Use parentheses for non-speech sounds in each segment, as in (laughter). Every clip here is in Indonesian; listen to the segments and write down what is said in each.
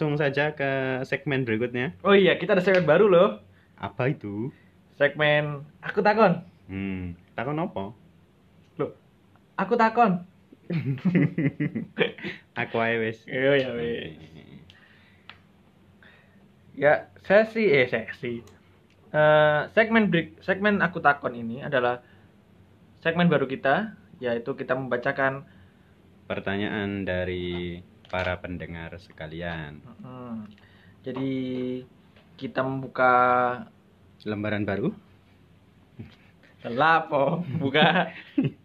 langsung saja ke segmen berikutnya. Oh iya, kita ada segmen baru loh. Apa itu? Segmen aku takon. Hmm, takon apa? Loh, aku takon. (laughs) Aku ae wis. Iya ya. Ya, sesi eh sesi. Eh, segmen break, segmen aku takon ini adalah segmen baru kita, yaitu kita membacakan Pertanyaan dari para pendengar sekalian. Hmm. Jadi kita membuka Lembaran baru? lapo, buka. (laughs)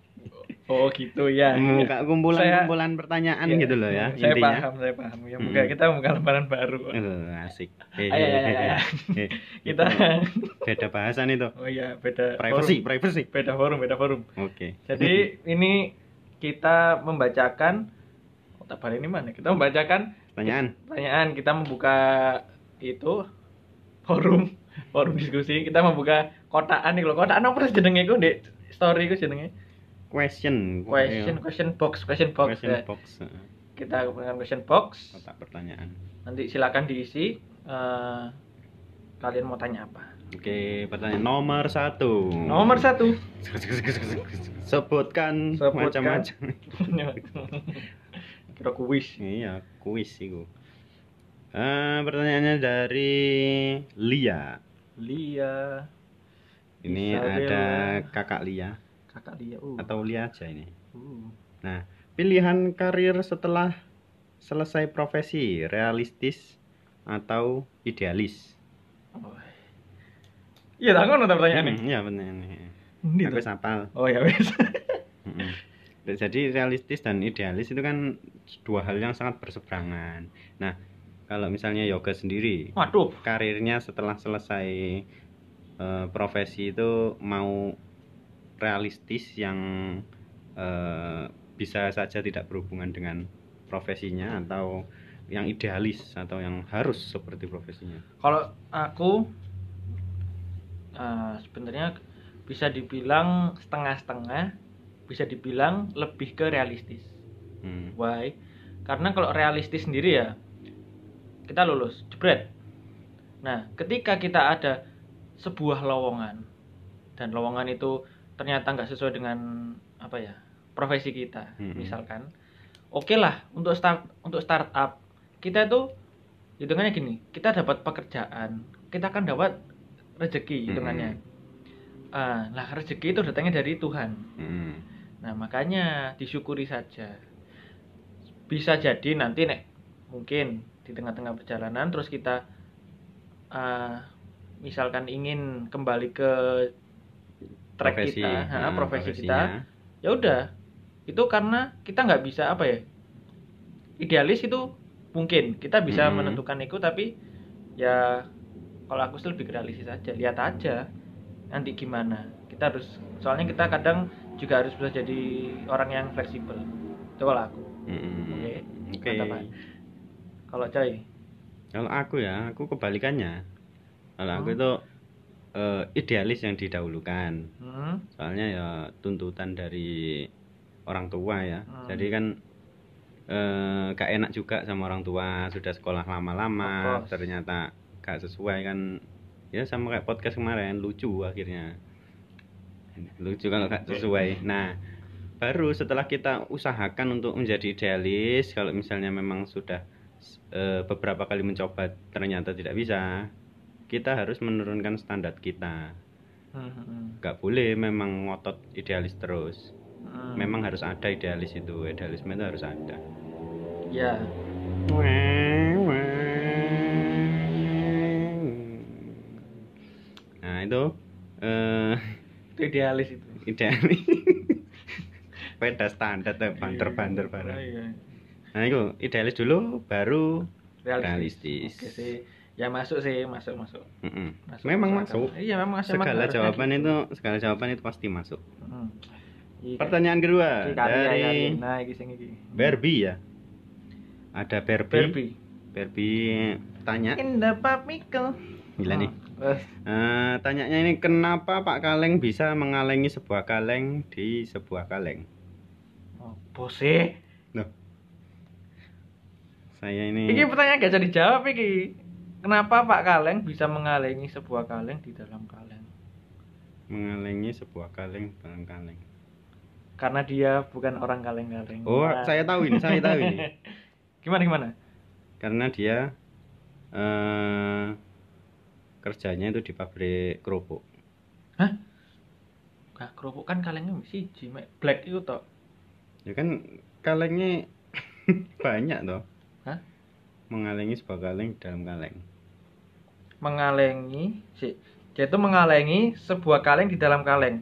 Oh gitu ya. Membuka kumpulan-kumpulan pertanyaan Iya, gitu loh ya Saya intinya. paham, saya paham. Ya, buka Hmm. kita membuka lembaran baru. Eh, asik. Eh, Ayo, ayo, eh, ayo, eh, ayo. eh. (laughs) Kita beda bahasan itu. Oh iya, beda Privacy, forum. privacy. Beda forum, beda forum. Oke. Jadi ini kita membacakan balik ini mana? Kita membacakan Pertanyaan. pertanyaan, kita membuka itu forum forum diskusi, kita membuka kotaan nih loh. Kotaan apa sih jenenge iku Ndek? Story iku jenenge. Question. Question question box, question box. Question ya. box. eh, Kita dengan question box. Kotak pertanyaan. Nanti silakan diisi eh, kalian mau tanya apa. Oke, pertanyaan nomor satu. Nomor satu. (laughs) Sebutkan, Sebutkan. macam-macam. (laughs) Kira kuis. Iya, kuis itu. Eh, pertanyaannya dari Lia. Lia, Ini Isabella. ada kakak Lia kakak Lia. Uh. atau Lia aja ini. uh. Nah, pilihan karir setelah selesai profesi realistis atau idealis? Oh. Iya, tak ngono ta pertanyaane. Hmm, Iya, pertanyaannya. Ini Aku sapal. Oh ya wes. (laughs) Jadi realistis dan idealis itu kan dua hal yang sangat berseberangan. Nah, kalau misalnya yoga sendiri, Waduh. karirnya setelah selesai eh, profesi itu mau realistis yang eh, bisa saja tidak berhubungan dengan profesinya atau yang idealis atau yang harus seperti profesinya. Kalau aku eh, sebenarnya bisa dibilang setengah-setengah, bisa dibilang lebih ke realistis. Hmm. Why? Karena kalau realistis sendiri ya kita lulus, jebret. Nah, ketika kita ada sebuah lowongan dan lowongan itu ternyata nggak sesuai dengan apa ya profesi kita, Mm-mm. misalkan, oke lah untuk start untuk startup kita itu hitungannya gini, kita dapat pekerjaan, kita akan dapat rezeki hitungannya. Ah, nah rezeki itu datangnya dari Tuhan. Hmm. Nah, makanya disyukuri saja. Bisa jadi nanti nek mungkin di tengah-tengah perjalanan terus kita eh, misalkan ingin kembali ke track Profesi, kita, ha, nah, profesi profesinya. kita, ya udah. Itu karena kita nggak bisa apa ya? Idealis itu mungkin kita bisa Hmm. menentukan itu tapi ya kalau aku sih lebih realistis aja, lihat aja nanti gimana. Kita harus soalnya kita kadang juga harus bisa jadi orang yang fleksibel. Itu kalau aku. Oke. Oke. Kalau coy, Kalau aku ya, aku kebalikannya. Kalau aku Hmm. itu eh, idealis yang didahulukan. hmm, Soalnya ya tuntutan dari orang tua ya. Hmm. Jadi kan eh gak enak juga sama orang tua sudah sekolah lama-lama ternyata gak sesuai kan ya sama kayak podcast kemarin lucu akhirnya lucu kalau gak sesuai. Nah baru setelah kita usahakan untuk menjadi idealis kalau misalnya memang sudah eh, beberapa kali mencoba ternyata tidak bisa kita harus menurunkan standar kita. Hmm, hmm, gak boleh memang ngotot idealis terus. Hmm. memang harus ada idealis itu idealisme itu harus ada. Ya. nah itu eh Itu idealis itu. idealis (laughs) beda standar tuh banter-banter Oh, bareng iya. nah itu idealis dulu baru realistis Oke sih. Ya masuk sih, masuk masuk. Mm-mm. masuk memang masuk Iya, memang masuk. segala harusnya jawaban itu segala jawaban itu pasti masuk Hmm. Iya. pertanyaan kedua Iki dari karya. Nah, iki sing iki. Barbie ya ada Barbie Barbie. Barbie tanya In the Michael. gila nih Oh, Eh, tanyanya ini kenapa Pak Kaleng bisa mengalengi sebuah kaleng di sebuah kaleng? Apa sih? Loh. Saya ini Iki pertanyaan gak jadi dijawab iki. Kenapa Pak Kaleng bisa mengalengi sebuah kaleng di dalam kaleng? mengalengi sebuah kaleng dalam kaleng. Karena dia bukan orang kaleng-kaleng. Oh, Nah. saya tahu ini, saya tahu ini. (laughs) gimana gimana? Karena dia eh kerjanya itu di pabrik kerupuk. Hah? Gak kerupuk kan kalengnya siji, mek black itu toh. Ya kan kalengnya (laughs) banyak toh. Hah? Mengalengi sebuah kaleng dalam kaleng. Mengalengi si dia itu mengalengi sebuah kaleng di dalam kaleng.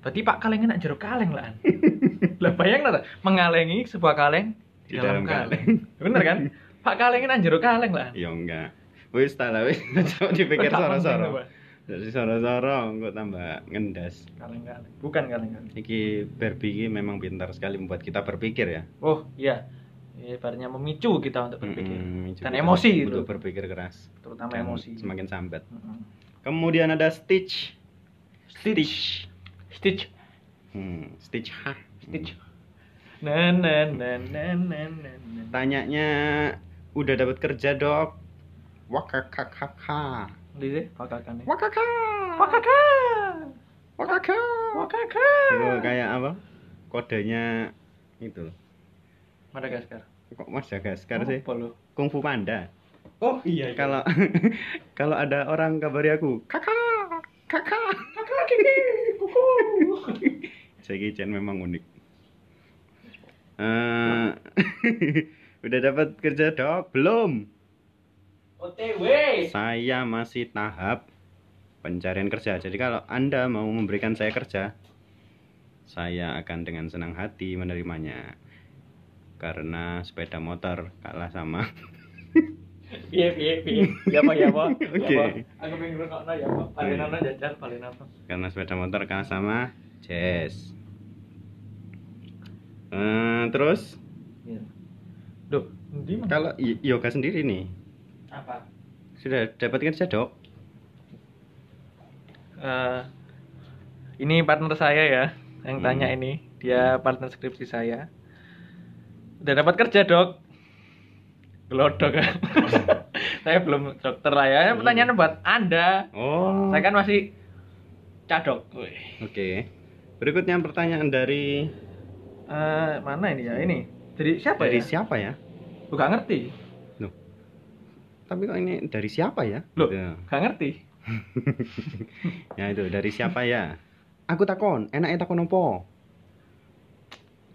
Berarti Pak Kalengnya nak jero kaleng lah. (laughs) lah bayang lah mengalengi sebuah kaleng di, dalam, kaleng. Bener kan? Pak Kalengnya nak jero kaleng lah. Ya enggak. Wis tak lah wis coba dipikir soro-soro. Dari soro-soro kok tambah ngendas. Kaleng-kaleng. Bukan kaleng-kaleng. Iki Barbie ini memang pintar sekali membuat kita berpikir ya. Oh iya, Ya, ibaratnya memicu kita untuk berpikir Mm-mm, dan emosi untuk itu, berpikir keras. terutama Dan emosi. Semakin sambat. Mm-mm. Kemudian ada Stitch. Stitch, Stitch, Hmm, Stitch H. Stitch. Nah, nah, nah, nah, nah, nah, nah. Tanyanya udah dapat kerja, Dok? Wakakakaka. Lihat pakakan Wakaka. Wakaka, Wakaka. wakaka. Itu kayak apa? Kodenya itu. Madagaskar. Kok Madagaskar sih? Apa lo? Kung Fu Panda. Oh iya. Kalau (laughs) kalau ada orang kabari aku, kakak, kakak. kakak kiki, kuku. (laughs) Memang unik. Eh, (laughs) udah dapat kerja dok? Belum. OTW. Saya masih tahap pencarian kerja. Jadi kalau anda mau memberikan saya kerja, saya akan dengan senang hati menerimanya. Karena sepeda motor kalah sama. Iya, iya, iya. Ya ya. (laughs) Ya Oke. apa. Aku pengen ngerokokno ya apa. Paling ana jajan, paling apa. Karena sepeda motor kalah sama Jazz. Eh, terus Iya. Duh, kalau yoga sendiri nih Apa? sudah dapat kerja dok? Eh, ini partner saya ya yang Hmm. tanya ini dia partner skripsi saya udah dapat kerja dok gelodok kan (laughs) saya belum dokter lah ya pertanyaan buat anda Oh. saya kan masih cadok. Oke. Berikutnya pertanyaan dari Eh, mana ini ya ini dari siapa dari ya siapa ya? Gak ngerti. Tapi kok ini dari siapa ya? Loh. Gitu. gak ngerti (laughs) Ya itu dari siapa ya? Aku takon, enaknya takon apa? Oh,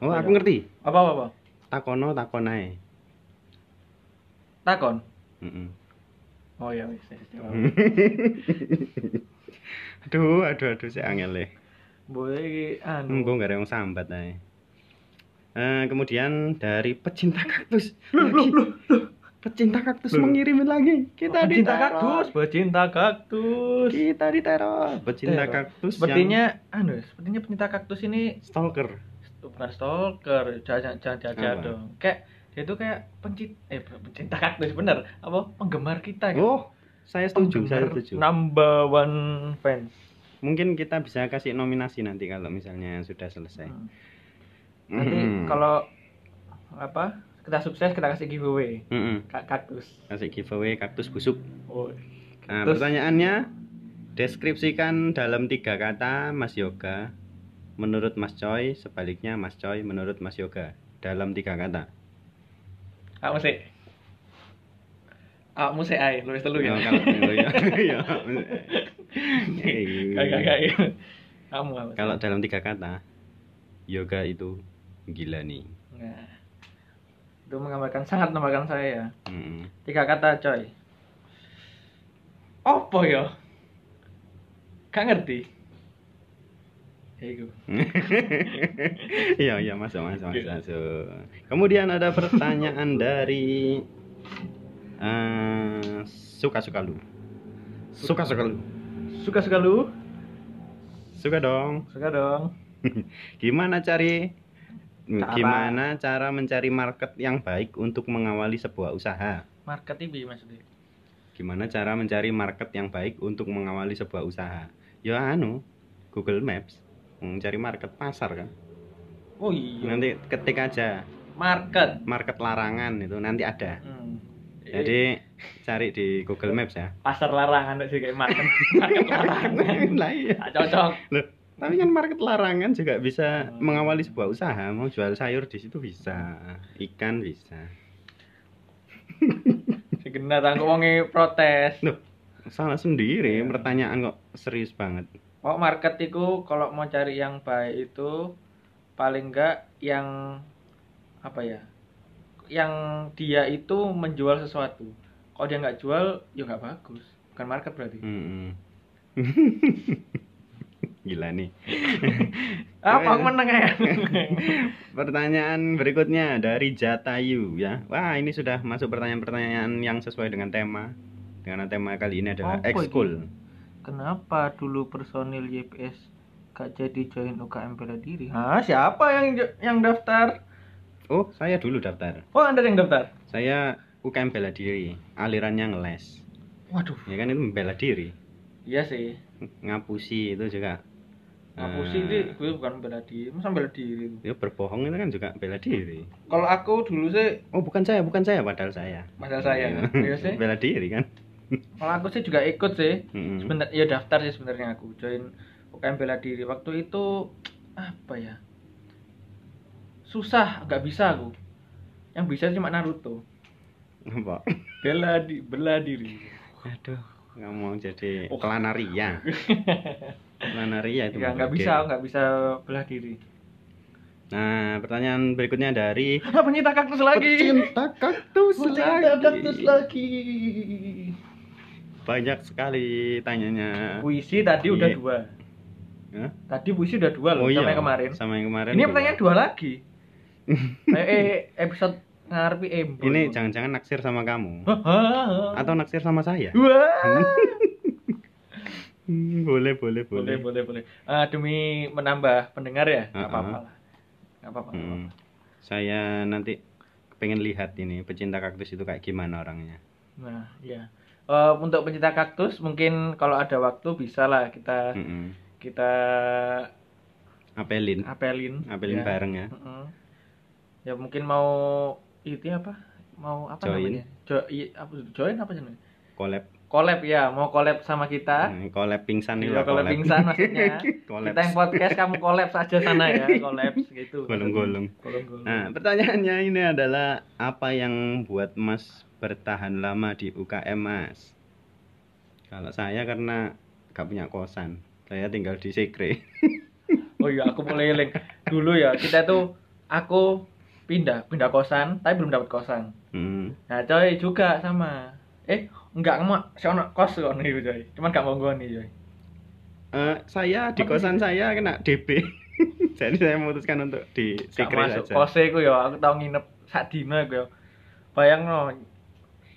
Apa aku ngerti. apa apa, apa? Takono takon ae. takon Mm-mm. oh ya wis (laughs) aduh, aduh, aduh, saya angel deh. boleh iki, anu gak ada yang sambat ae. Eh, kemudian dari pecinta kaktus. Loh, Lagi. loh, loh, Pecinta kaktus Loh. mengirimin lagi. Kita pecinta diteror. kaktus pecinta kaktus Kita diteror. Pecinta Teror. kaktus sepertinya anu sepertinya pecinta kaktus ini yang stalker. bukan stalker jangan jangan Apa? dong kayak dia itu kayak pencit eh pencinta kaktus bener apa penggemar kita gitu Oh, saya setuju, saya Penggemar setuju. number one fans Mungkin kita bisa kasih nominasi nanti kalau misalnya sudah selesai. Hmm. nanti Mm-mm. kalau apa kita sukses kita kasih giveaway Mm-mm. Kak kaktus kasih giveaway kaktus busuk. oh Nah, pertanyaannya deskripsikan dalam tiga kata Mas Yoga menurut Mas Choi, sebaliknya Mas Choi menurut Mas Yoga dalam tiga kata. kamu sih sih ay lu telu ya iya. (laughs) (laughs) Kamu apa sih? Kalau dalam tiga kata, yoga itu gila nih. Nah, itu menggambarkan sangat menggambarkan saya ya. Mm. Tiga kata coy. Apa ya? Gak ngerti. Ya iku. (laughs) Iya iya masuk masuk masuk. masuk. Kemudian ada pertanyaan (laughs) dari eh, suka suka lu. Suka suka lu. Suka suka lu? Suka dong. Suka dong. (laughs) Gimana cari Cara. gimana cara mencari market yang baik untuk mengawali sebuah usaha? Market TV maksudnya. Gimana cara mencari market yang baik untuk mengawali sebuah usaha? Ya anu, Google Maps mencari market pasar kan. Oh iya. Nanti ketik aja market. market larangan itu nanti ada. Hmm. Jadi cari di Google Maps ya. pasar larangan sih kayak market. (laughs) market larangan. lah iya. Cocok. Loh, tapi kan market larangan juga bisa Hmm. mengawali sebuah usaha. Mau jual sayur di situ bisa, ikan bisa. Si kena tangguh wonge protes. Loh, salah sendiri. Iya. Pertanyaan kok serius banget. Pokok market itu kalau mau cari yang baik itu paling enggak yang apa ya? Yang dia itu menjual sesuatu. Kalau dia nggak jual, ya nggak bagus. Bukan market berarti. Mm-mm. (laughs) Gila nih. (laughs) Apa menang ya? (laughs) Pertanyaan berikutnya dari Jatayu ya. Wah, ini sudah masuk pertanyaan-pertanyaan yang sesuai dengan tema. Dengan tema kali ini adalah Apa ekskul. Kenapa dulu personil YPS gak jadi join UKM bela diri? Hah, siapa yang yang daftar? Oh, saya dulu daftar. Oh, Anda yang daftar. Saya UKM bela diri, alirannya ngeles. Waduh, Ya kan itu bela diri. iya sih. Ngapusi itu juga. Ngapusi eh, itu gue bukan bela diri, masa bela diri. Ya berbohong itu kan juga bela diri. Kalau aku dulu sih Oh, bukan saya, bukan saya padahal saya. Padahal saya, iya sih. (laughs) bela diri kan. Kalau aku sih juga ikut sih. Mm-mm. Sebentar ya daftar sih sebenarnya aku join UKM bela diri. Waktu itu apa ya? Susah, nggak bisa aku. Yang bisa cuma Naruto. Apa? (laughs) Bela di bela diri. Aduh, nggak mau jadi Oh. kelanaria. (laughs) kelanaria itu. Ya nggak bisa, nggak bisa bela diri. Nah, pertanyaan berikutnya dari Ah, pencinta kaktus lagi. Pecinta kaktus Pencinta lagi. kaktus lagi. Banyak sekali tanyanya. Puisi tadi udah Iya. dua. Hah? Tadi puisi udah dua loh, sama yang kemarin. Sama yang kemarin. Ini dua. pertanyaan dua lagi. (laughs) eh, eh, episode ngarepi embol. Ini jangan-jangan naksir sama kamu atau naksir sama saya? Wah. (laughs) Hmm, boleh, boleh, boleh boleh. boleh boleh Ah, demi menambah pendengar ya nggak Uh-uh. apa-apa lah nggak apa-apa nggak Hmm. apa-apa. Saya nanti pengen lihat ini pecinta kaktus itu kayak gimana orangnya. nah ya Eh, untuk pencinta kaktus mungkin kalau ada waktu bisa lah kita Mm-mm. kita Apelin, apelin apelin ya. bareng ya. Mm-mm. ya mungkin mau itu apa mau apa Join. namanya Jo- i- apa join apa sih namanya? Collab, collab ya mau collab sama kita Hmm, collab pingsan nih lah, collab pingsan maksudnya (laughs) kita yang podcast kamu collab saja sana ya (laughs) collab gitu Golong-golong. golong-golong Nah, pertanyaannya ini adalah apa yang buat Mas bertahan lama di UKM, Mas? Kalau saya karena gak punya kosan. Saya tinggal di Sekre. (laughs) Oh iya, aku mulai link. Dulu ya, kita tuh aku pindah, pindah kosan, tapi belum dapat kosan. Hmm. Nah, coy juga sama. Eh, enggak kamu si ono kos kok nih, coy. Cuman gak mau nih, coy. Eh, saya di kosan saya kena DB. (laughs) Jadi saya memutuskan untuk di saja. kose ku ya, aku tau nginep sak dino iku ya. Bayangno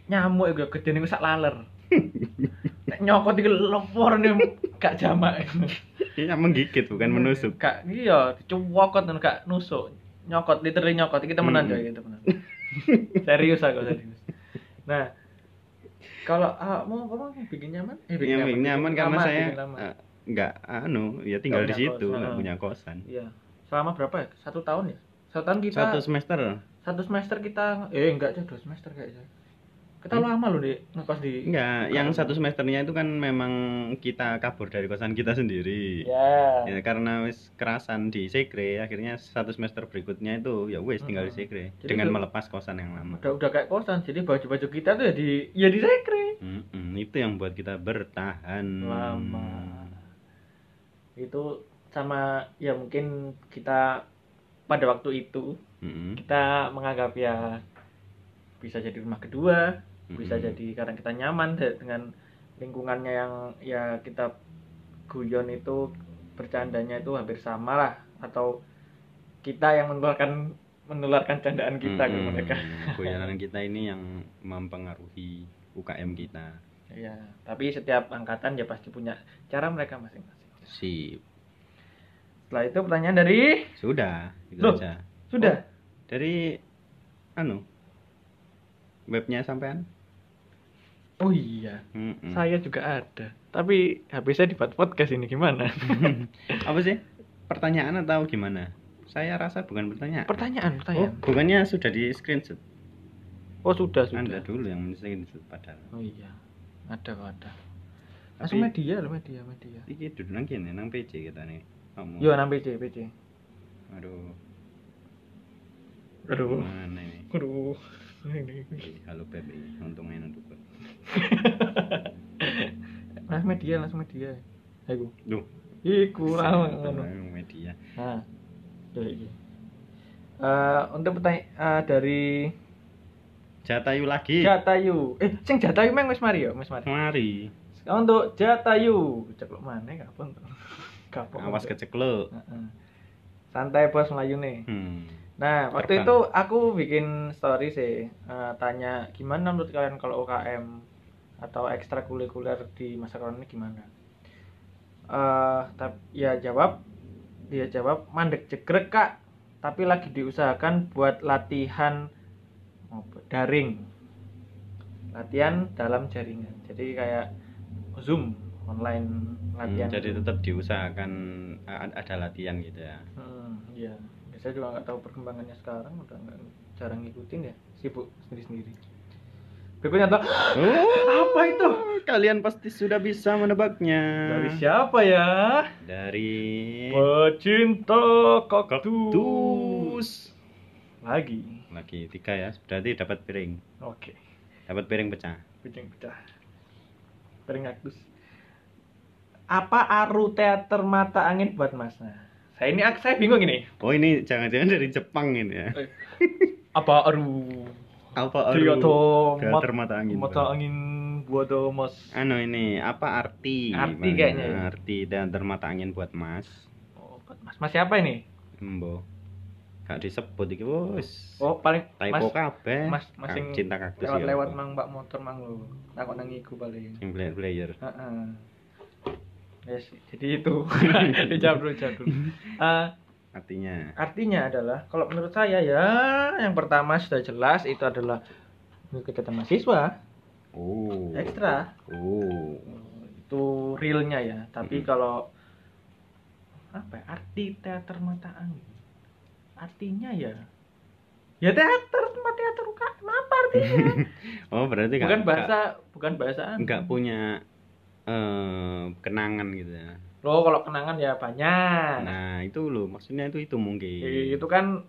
nyamuk iku ya gedene ku sak laler. (laughs) Nek nyokot iki lepor nih gak jamak. Iya menggigit bukan menusuk. Gak iya, dicuwokot dan gak nusuk. Nyokot literally nyokot iki temenan Hmm. coy, temenan. serius aku serius. Nah, kalau ah, mau mau bikin nyaman? Eh, Yang bikin nyaman karena lama, saya bikin eh, nggak anu ya tinggal Nggak di situ nggak punya kosan. Iya. Selama berapa ya? Satu tahun ya? Satu tahun kita Satu satu, semester semester kita eh enggak aja dua semester kayaknya. Kita lama loh di ngekos di Hmm? Enggak, yang satu semesternya itu kan memang kita kabur dari kosan kita sendiri. Ya. Ya karena wis kerasan di Sekre, akhirnya satu semester berikutnya itu ya wis tinggal di Mm-mm. Sekre Jadi dengan itu- melepas kosan yang lama. Udah udah kayak kosan. Jadi baju-baju kita tuh ya di ya di sekre. Mm-mm, itu yang buat kita bertahan Lama. Itu sama ya mungkin kita pada waktu itu Mm-mm, kita menganggap ya bisa jadi rumah kedua, bisa jadi karena kita nyaman de- dengan lingkungannya yang ya kita guyon itu bercandanya itu hampir sama lah atau kita yang menularkan menularkan candaan kita ke Mm-mm, mereka. (laughs) Guyonan (laughs) kita ini yang mempengaruhi UKM kita. Ya, tapi setiap angkatan ya pasti punya cara mereka masing-masing. Sip. Setelah itu pertanyaan dari Sudah, itu Loh. aja. sudah Dari anu webnya sampean? Oh iya, Mm-mm. saya juga ada. Tapi HP saya dibuat podcast ini gimana? (laughs) (laughs) Apa sih? Pertanyaan atau gimana? Saya rasa bukan pertanyaan. Pertanyaan, Oh, pertanyaan. bukannya sudah di screenshot. Oh, sudah, sudah. Anda dulu yang men-screenshot padahal. Oh iya. Ada kok ada. Langsung Tapi- media loh, media, media. Iki duduk nang kene nang PC kita nih. Kamu. Yo nang PC, PC. Aduh. Aduh. Mana ini? Aduh. Halo Beb ini untung enak tuh. Langsung media, langsung media. Ayo. Duh, Iku ngono. Media. Nah. Yo iki. Eh, untuk pertanyaan eh, dari Jatayu lagi. Jatayu. Eh, sing Jatayu meng wis mari yo, wis mari. Mari. Untuk Jatayu, cekluk mana kapan tuh? (laughs) Kapan? Awas kecekluk. Heeh. Santai bos melayune. Hmm. Nah, waktu Terbang. itu aku bikin story sih, eh, tanya gimana menurut kalian kalau UKM atau ekstrakurikuler di masa corona gimana? Eh, tapi ya jawab, dia jawab mandek jegrek kak, tapi lagi diusahakan buat latihan daring, latihan dalam jaringan. Jadi kayak zoom online Hmm, latihan. jadi tetap diusahakan ada latihan gitu ya. Hmm, iya. Saya juga nggak tahu perkembangannya sekarang, udah nggak jarang ngikutin ya, sibuk sendiri-sendiri. Berikutnya adalah apa itu? Kalian pasti sudah bisa menebaknya. Dari siapa ya? Dari Pecinta kaktus. Tus. Lagi. Lagi tiga ya, berarti dapat piring. Oke. Dapat piring pecah. Kucing pecah. Piring kaktus. Apa aru teater mata angin buat Mas? Nah, saya ini saya bingung ini. Oh ini jangan-jangan dari Jepang ini ya. Apa aru Apa Teater mat- mata angin. mata angin buat Mas? Anu ini apa arti? Arti kayaknya ya. Arti teater mata angin buat Mas. Oh, buat Mas. Mas siapa ini? Embo. Gak disebut iki wis. Oh, paling Typo Mas kabeh. Mas Mas sing cinta kaktus ya lewat-lewat apa? mang Mbak motor mang lo. Takut nang iku paling. Sing player-player. Heeh. Yes, jadi itu. (laughs) dijawab dulu, jawab dulu. Eh, (laughs) Artinya. artinya adalah kalau menurut saya ya yang pertama sudah jelas itu adalah kegiatan mahasiswa Oh. ekstra Oh. itu realnya ya tapi Mm-mm. kalau apa ya, arti teater mata angin artinya ya ya teater tempat teater UKM apa artinya (laughs) Oh, berarti bukan nggak- bahasa bukan bahasa nggak punya eh kenangan gitu ya. Loh, kalau kenangan ya banyak Nah, itu loh maksudnya itu itu mungkin. itu kan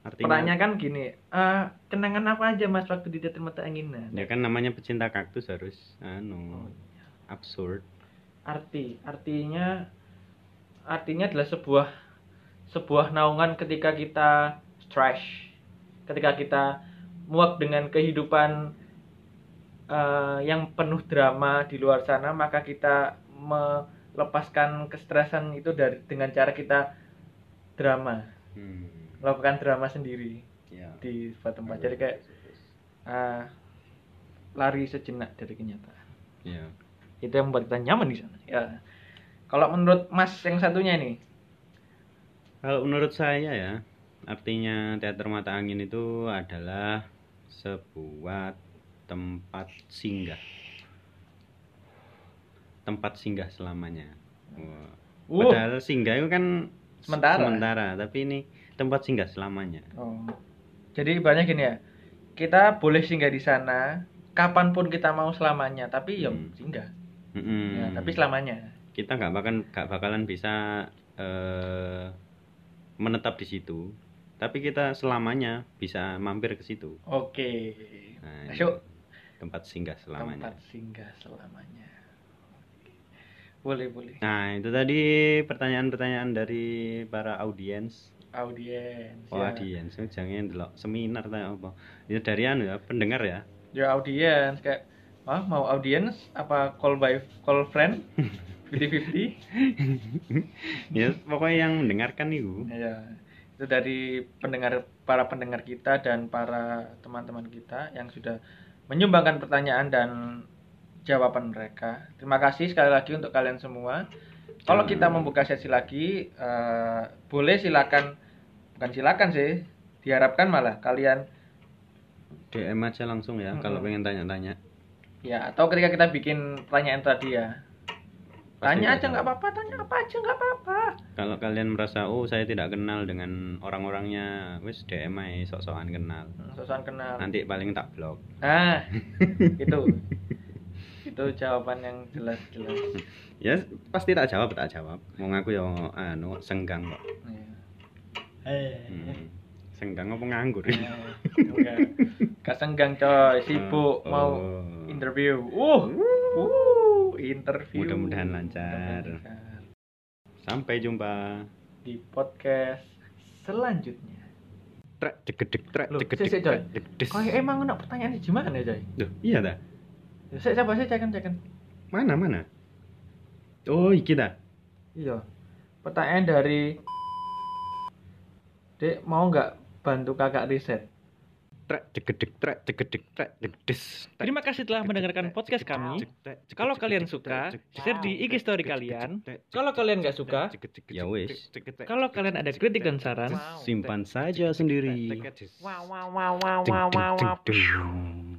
Artinya pertanyaan kan gini eh kenangan apa aja mas waktu di teater mata angin nah ya kan namanya pecinta kaktus harus Oh, anu absurd. arti artinya artinya adalah sebuah sebuah naungan ketika kita stress ketika kita muak dengan kehidupan eh, yang penuh drama di luar sana maka kita melepaskan kestresan itu dari dengan cara kita drama. Hmm. melakukan drama sendiri Ya. di sebuah tempat jadi kayak eh, lari sejenak dari kenyataan. Ya. itu yang membuat kita nyaman di sana. Ya. Kalau menurut mas yang satunya ini? Kalau menurut saya ya, artinya teater mata angin itu adalah sebuah tempat singgah. Tempat singgah selamanya. Wah. Uh. Padahal singgah itu kan Sementara. sementara, tapi ini tempat singgah selamanya. oh. jadi banyak gini ya kita boleh singgah di sana kapan pun kita mau selamanya tapi ya Hmm. singgah Mm-mm. ya, tapi selamanya kita nggak bakalan nggak bakalan bisa eh, menetap di situ, tapi kita selamanya bisa mampir ke situ. oke Nah, masuk tempat singgah selamanya. tempat singgah selamanya boleh boleh Nah, itu tadi pertanyaan-pertanyaan dari para audiens. audiens Oh, ya. audiens, oh, jangan delok seminar ta apa. Itu dari anu ya, pendengar ya. ya audiens kayak ah mau audiens apa call by call friend (laughs) 50-50 (laughs) ya, pokoknya yang mendengarkan itu. Ya, itu dari pendengar para pendengar kita dan para teman-teman kita yang sudah menyumbangkan pertanyaan dan jawaban mereka. Terima kasih sekali lagi untuk kalian semua. Kalau kita membuka sesi lagi, eh, boleh silakan, bukan silakan sih, diharapkan malah kalian DM aja langsung ya kalau Mm-mm. pengen tanya-tanya. ya atau ketika kita bikin pertanyaan tadi ya, tanya aja nggak apa-apa tanya apa aja nggak apa-apa Kalau kalian merasa oh saya tidak kenal dengan orang-orangnya, wis DM aja sok-sokan kenal. Sosokan kenal Nanti paling tak blok. ah (laughs) itu itu jawaban yang jelas-jelas Ya pasti tak jawab, tak jawab. Mau ngaku ya anu senggang kok. Iya. Hmm. Senggang apa nganggur? Enggak. Kasenggang coy, sibuk Oh. mau interview. Uh, uh, interview. Mudah-mudahan lancar. Mudah-mudahan Sampai jumpa. Di podcast selanjutnya. Trek degedeg trek degedeg. sik, sik, Coy. emang nak pertanyaan gimana ya, coy? Duh, iya dah. Saya coba saya cekan cekan. Mana mana? Oh, iki dah. Iya. Pertanyaan dari Dek mau nggak bantu kakak riset? Trek degedeg trek degedeg trek degdes. Trek, Terima kasih telah mendengarkan podcast trek, kami. Kalau kalian trek, suka, share di IG story kalian. trek, Kalau kalian nggak suka, ya wis. Kalau kalian ada kritik dan saran, Simpan saja sendiri. wow wow wow wow wow wow